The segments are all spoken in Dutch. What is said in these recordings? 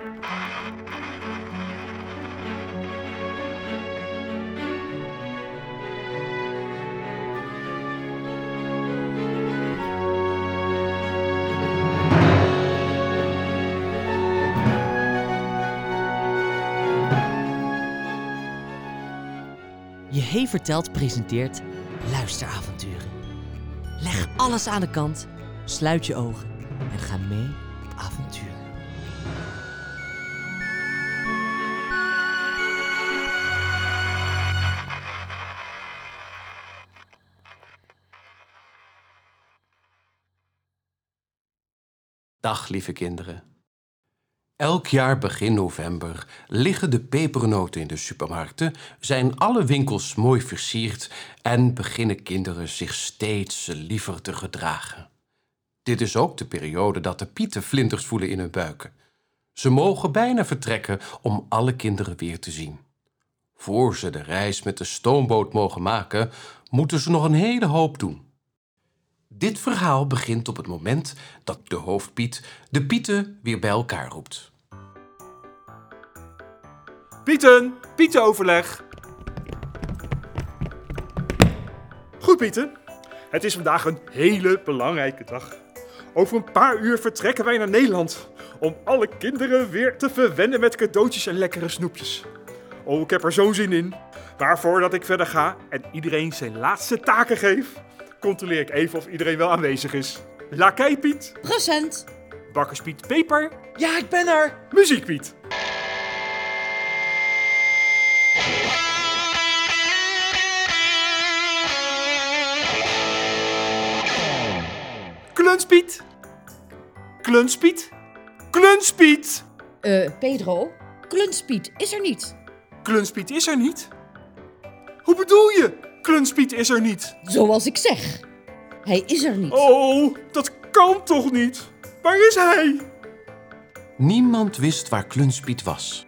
Je Hey Verteld presenteert luisteravonturen. Leg alles aan de kant, sluit je ogen en ga mee op avontuur. Dag lieve kinderen. Elk jaar begin november liggen de pepernoten in de supermarkten, zijn alle winkels mooi versierd en beginnen kinderen zich steeds liever te gedragen. Dit is ook de periode dat de pieten vlinders voelen in hun buiken. Ze mogen bijna vertrekken om alle kinderen weer te zien. Voor ze de reis met de stoomboot mogen maken, moeten ze nog een hele hoop doen. Dit verhaal begint op het moment dat de hoofdpiet de pieten weer bij elkaar roept. Pieten, Pietenoverleg. Goed, Pieten. Het is vandaag een hele belangrijke dag. Over een paar uur vertrekken wij naar Nederland om alle kinderen weer te verwennen met cadeautjes en lekkere snoepjes. Oh, ik heb er zo'n zin in. Maar voordat ik verder ga en iedereen zijn laatste taken geef, controleer ik even of iedereen wel aanwezig is. Lakij Piet, Present. Bakkerspiet Peper, Ja, ik ben er. Muziek Piet. Klunspiet. Klunspiet. Klunspiet. Eh, Pedro, Klunspiet is er niet. Klunspiet is er niet. Hoe bedoel je? Klunspiet is er niet. Zoals ik zeg. Hij is er niet. Oh, dat kan toch niet? Waar is hij? Niemand wist waar Klunspiet was.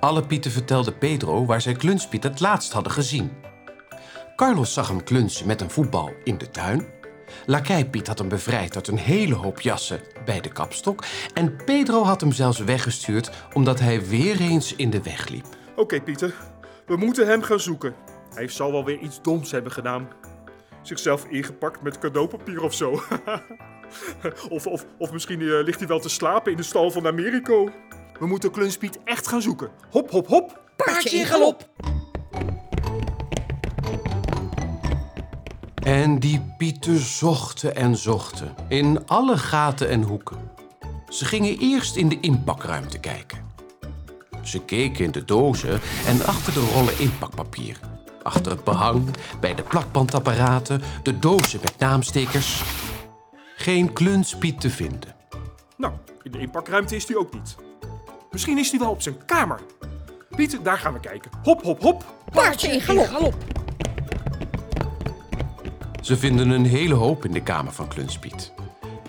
Alle pieten vertelden Pedro waar zij Klunspiet het laatst hadden gezien. Carlos zag hem klunsen met een voetbal in de tuin. Lakij Piet had hem bevrijd uit een hele hoop jassen bij de kapstok. En Pedro had hem zelfs weggestuurd omdat hij weer eens in de weg liep. Oké, Pieter. We moeten hem gaan zoeken. Hij zal wel weer iets doms hebben gedaan. Zichzelf ingepakt met cadeaupapier of zo. of, of, of misschien eh, ligt hij wel te slapen in de stal van Americo. We moeten Klunspiet echt gaan zoeken. Hop, hop, hop. Paardje in galop. En die pieten zochten en zochten in alle gaten en hoeken. Ze gingen eerst in de inpakruimte kijken. Ze keken in de dozen en achter de rollen inpakpapier. Achter het behang, bij de plakbandapparaten, de dozen met naamstekers. Geen klunspiet te vinden. Nou, in de inpakruimte is hij ook niet. Misschien is hij wel op zijn kamer. Pieter, daar gaan we kijken. Hop, hop, hop. Paardje in galop. Ze vinden een hele hoop in de kamer van Klunspiet.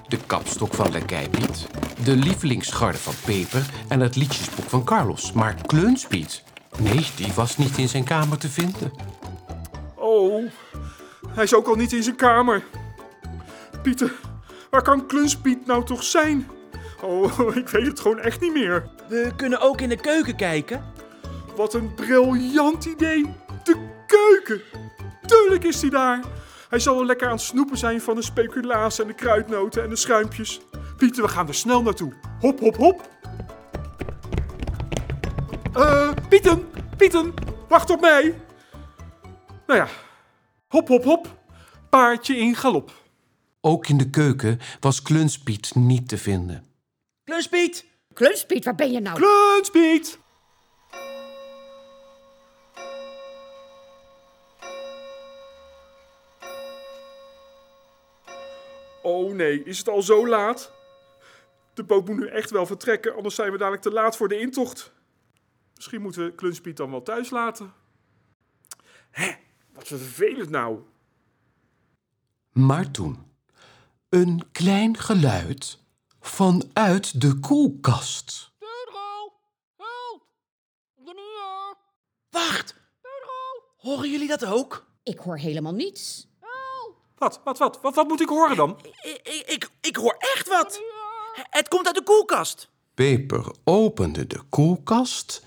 De kapstok van Lekijpiet, de lievelingsgarde van Peper en het liedjesboek van Carlos. Maar Klunspiet, nee, die was niet in zijn kamer te vinden. Hij is ook al niet in zijn kamer. Pieter, waar kan Klunspiet nou toch zijn? Oh, ik weet het gewoon echt niet meer. We kunnen ook in de keuken kijken. Wat een briljant idee. De keuken. Tuurlijk is hij daar. Hij zal wel lekker aan het snoepen zijn van de speculaas en de kruidnoten en de schuimpjes. Pieter, we gaan er snel naartoe. Hop, hop, hop. Eh, Pieten, Pieten, wacht op mij. Nou ja, hop, hop, hop. Paardje in galop. Ook in de keuken was Klunspiet niet te vinden. Kluspiet. Klunspiet, waar ben je nou? Klunspiet. Oh nee, is het al zo laat? De boot moet nu echt wel vertrekken, anders zijn we dadelijk te laat voor de intocht. Misschien moeten we Klunspiet dan wel thuis laten. Hé, wat vervelend nou. Maar toen, een klein geluid vanuit de koelkast. Wacht. Horen jullie dat ook? Ik hoor helemaal niets. Wat, wat, wat, wat, wat moet ik horen dan? Ik, ik, ik, ik hoor echt wat. Het komt uit de koelkast. Peper opende de koelkast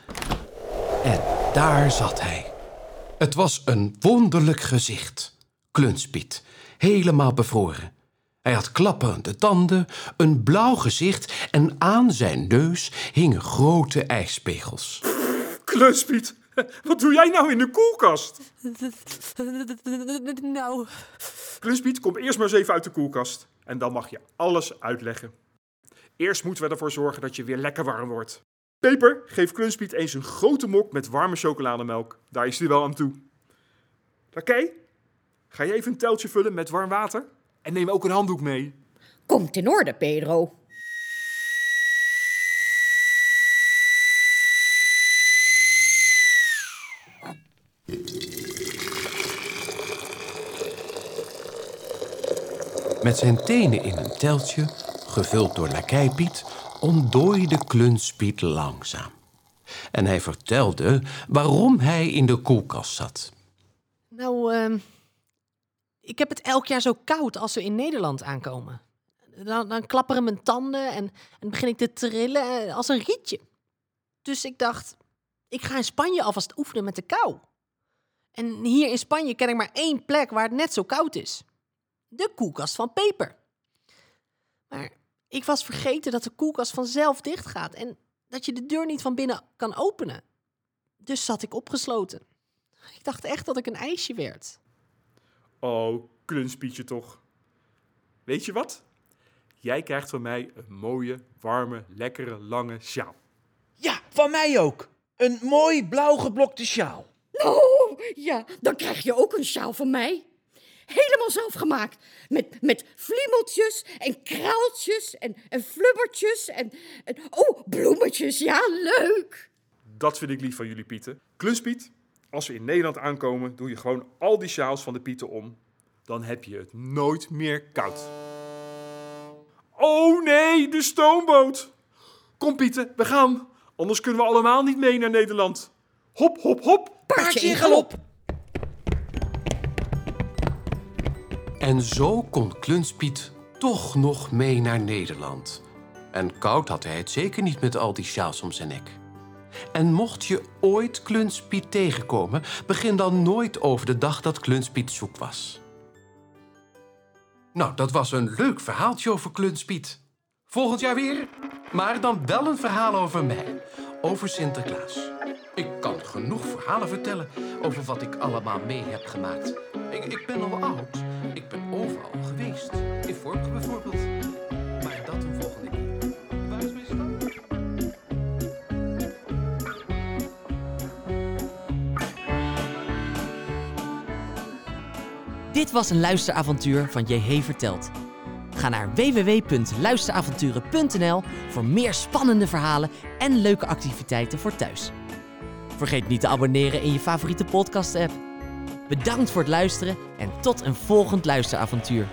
en daar zat hij. Het was een wonderlijk gezicht. Klunspiet, helemaal bevroren. Hij had klapperende tanden, een blauw gezicht en aan zijn neus hingen grote ijspegels. Klunspiet, wat doe jij nou in de koelkast? Nou, Klunspiet, kom eerst maar eens even uit de koelkast. En dan mag je alles uitleggen. Eerst moeten we ervoor zorgen dat je weer lekker warm wordt. Peper, geef Klunspiet eens een grote mok met warme chocolademelk. Daar is hij wel aan toe. Lakij, ga je even een teltje vullen met warm water? En neem ook een handdoek mee. Komt in orde, Pedro. Met zijn tenen in een teltje, gevuld door lakij Piet, ontdooide Klunspiet langzaam. En hij vertelde waarom hij in de koelkast zat. nou, ehm, ik heb het elk jaar zo koud als we in Nederland aankomen. Dan, dan klapperen mijn tanden en, en begin ik te trillen eh, als een rietje. Dus ik dacht, ik ga in Spanje alvast oefenen met de kou. En hier in Spanje ken ik maar één plek waar het net zo koud is. De koelkast van Peper. Maar ik was vergeten dat de koelkast vanzelf dicht gaat en dat je de deur niet van binnen kan openen. Dus zat ik opgesloten. Ik dacht echt dat ik een ijsje werd. Oh, Klunspietje toch. Weet je wat? Jij krijgt van mij een mooie, warme, lekkere, lange sjaal. Ja, van mij ook. Een mooi blauw geblokte sjaal. Oh, ja, dan krijg je ook een sjaal van mij. Helemaal zelf gemaakt. Met, met vliemeltjes en kraaltjes en, en flubbertjes en, en... Oh, bloemetjes, ja, leuk. Dat vind ik lief van jullie Pieten. Klunspiet, als we in Nederland aankomen, doe je gewoon al die sjaals van de Pieten om. Dan heb je het nooit meer koud. Oh nee, de stoomboot! Kom Pieten, we gaan. Anders kunnen we allemaal niet mee naar Nederland. Hop, hop, hop. Paardje in galop. En zo kon Klunspiet toch nog mee naar Nederland. En koud had hij het zeker niet met al die sjaals om zijn nek. En mocht je ooit Klunspiet tegenkomen, begin dan nooit over de dag dat Klunspiet zoek was. Nou, dat was een leuk verhaaltje over Klunspiet. Volgend jaar weer, maar dan wel een verhaal over mij, over Sinterklaas. Ik kan genoeg verhalen vertellen over wat ik allemaal mee heb gemaakt. Ik, ik ben al oud. Ik ben overal geweest. In Vork bijvoorbeeld. Maar dat een volgende keer. Waar is? Dit was een luisteravontuur van JH Verteld. Ga naar www.luisteravonturen.nl voor meer spannende verhalen en leuke activiteiten voor thuis. Vergeet niet te abonneren in je favoriete podcast-app. Bedankt voor het luisteren en tot een volgend luisteravontuur.